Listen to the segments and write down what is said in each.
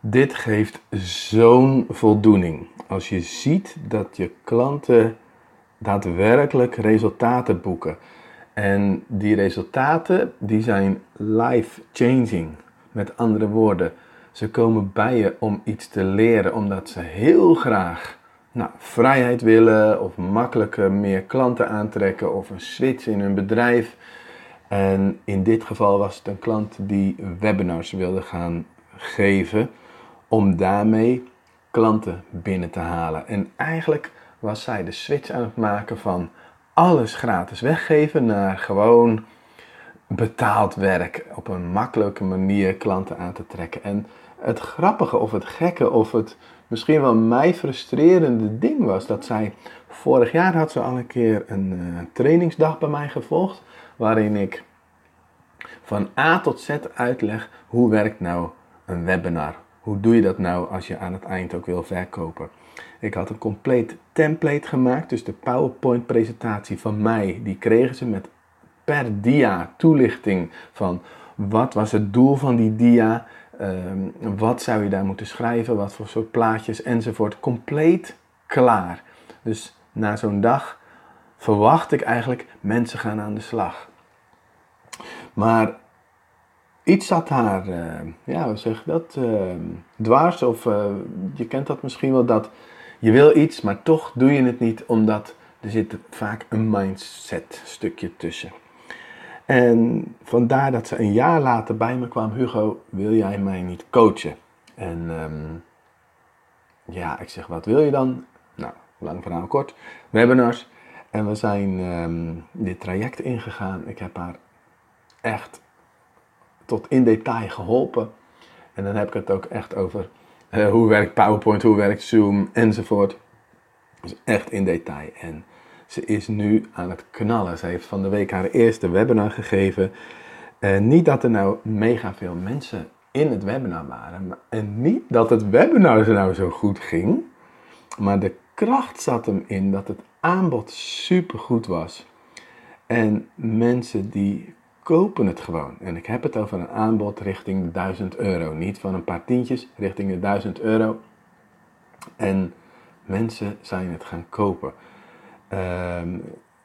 Dit geeft zo'n voldoening. Als je ziet dat je klanten daadwerkelijk resultaten boeken. En die resultaten die zijn life changing. Met andere woorden, ze komen bij je om iets te leren, omdat ze heel graag nou, vrijheid willen of makkelijker meer klanten aantrekken of een switch in hun bedrijf. En in dit geval was het een klant die webinars wilde gaan geven om daarmee klanten binnen te halen. En eigenlijk was zij de switch aan het maken van alles gratis weggeven naar gewoon betaald werk. Op een makkelijke manier klanten aan te trekken. En het grappige of het gekke of het misschien wel mij frustrerende ding was dat zij vorig jaar had ze al een keer een uh, trainingsdag bij mij gevolgd waarin ik van A tot Z uitleg hoe werkt nou een webinar. Hoe doe je dat nou als je aan het eind ook wil verkopen? Ik had een compleet template gemaakt, dus de PowerPoint presentatie van mij, die kregen ze met per dia toelichting van wat was het doel van die dia, um, wat zou je daar moeten schrijven, wat voor soort plaatjes enzovoort. Compleet klaar. Dus na zo'n dag verwacht ik eigenlijk mensen gaan aan de slag. Maar iets zat haar, uh, ja, hoe zeg dat, uh, dwars. Of uh, je kent dat misschien wel, dat je wil iets, maar toch doe je het niet, omdat er zit vaak een mindset stukje tussen. En vandaar dat ze een jaar later bij me kwam, Hugo, wil jij mij niet coachen? En um, ja, ik zeg, wat wil je dan? Nou, lang verhaal kort, webinars. En we zijn um, dit traject ingegaan. Ik heb haar echt tot in detail geholpen. En dan heb ik het ook echt over uh, hoe werkt PowerPoint, hoe werkt Zoom enzovoort. Dus echt in detail. En ze is nu aan het knallen. Ze heeft van de week haar eerste webinar gegeven. Uh, niet dat er nou mega veel mensen in het webinar waren. En niet dat het webinar ze nou zo goed ging. Maar de kracht zat hem in dat het aanbod super goed was. En mensen die kopen het gewoon. En ik heb het over een aanbod richting de 1000 euro. Niet van een paar tientjes, richting de 1000 euro. En mensen zijn het gaan kopen. Uh,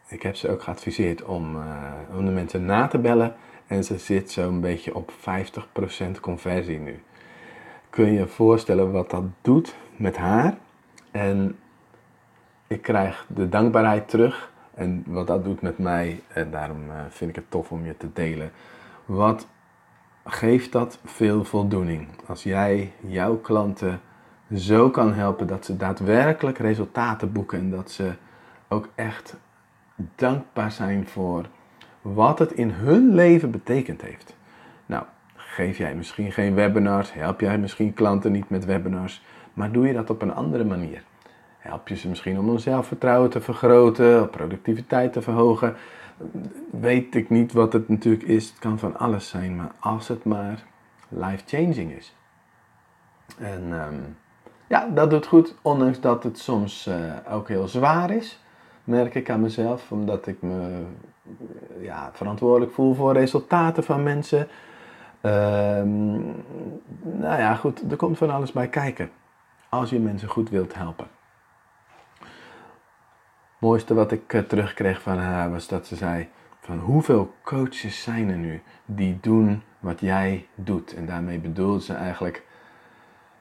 ik heb ze ook geadviseerd om, uh, om de mensen na te bellen. En ze zit zo'n beetje op 50% conversie nu. Kun je je voorstellen wat dat doet met haar? En ik krijg de dankbaarheid terug en wat dat doet met mij, en daarom eh, vind ik het tof om je te delen. Wat geeft dat veel voldoening? Als jij jouw klanten zo kan helpen dat ze daadwerkelijk resultaten boeken en dat ze ook echt dankbaar zijn voor wat het in hun leven betekend heeft. Nou, geef jij misschien geen webinars, help jij misschien klanten niet met webinars, maar doe je dat op een andere manier. Help je ze misschien om hun zelfvertrouwen te vergroten, productiviteit te verhogen. Weet ik niet wat het natuurlijk is. Het kan van alles zijn, maar als het maar life-changing is. En um, ja, dat doet goed, ondanks dat het soms uh, ook heel zwaar is. Merk ik aan mezelf, omdat ik me ja, verantwoordelijk voel voor resultaten van mensen. Um, nou ja, goed, er komt van alles bij kijken. Als je mensen goed wilt helpen mooiste wat ik uh, terugkreeg van haar was dat ze zei van hoeveel coaches zijn er nu die doen wat jij doet. En daarmee bedoelde ze eigenlijk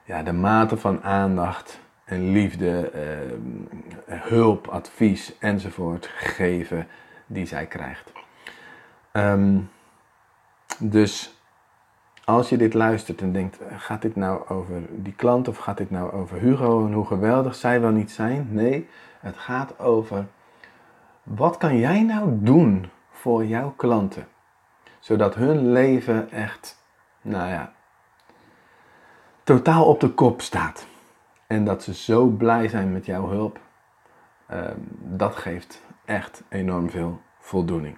ja, de mate van aandacht en liefde, uh, hulp, advies enzovoort geven die zij krijgt. Um, dus als je dit luistert en denkt, gaat dit nou over die klant of gaat dit nou over Hugo en hoe geweldig zij wel niet zijn? Nee, het gaat over wat kan jij nou doen voor jouw klanten, zodat hun leven echt, nou ja, totaal op de kop staat. En dat ze zo blij zijn met jouw hulp, uh, dat geeft echt enorm veel voldoening.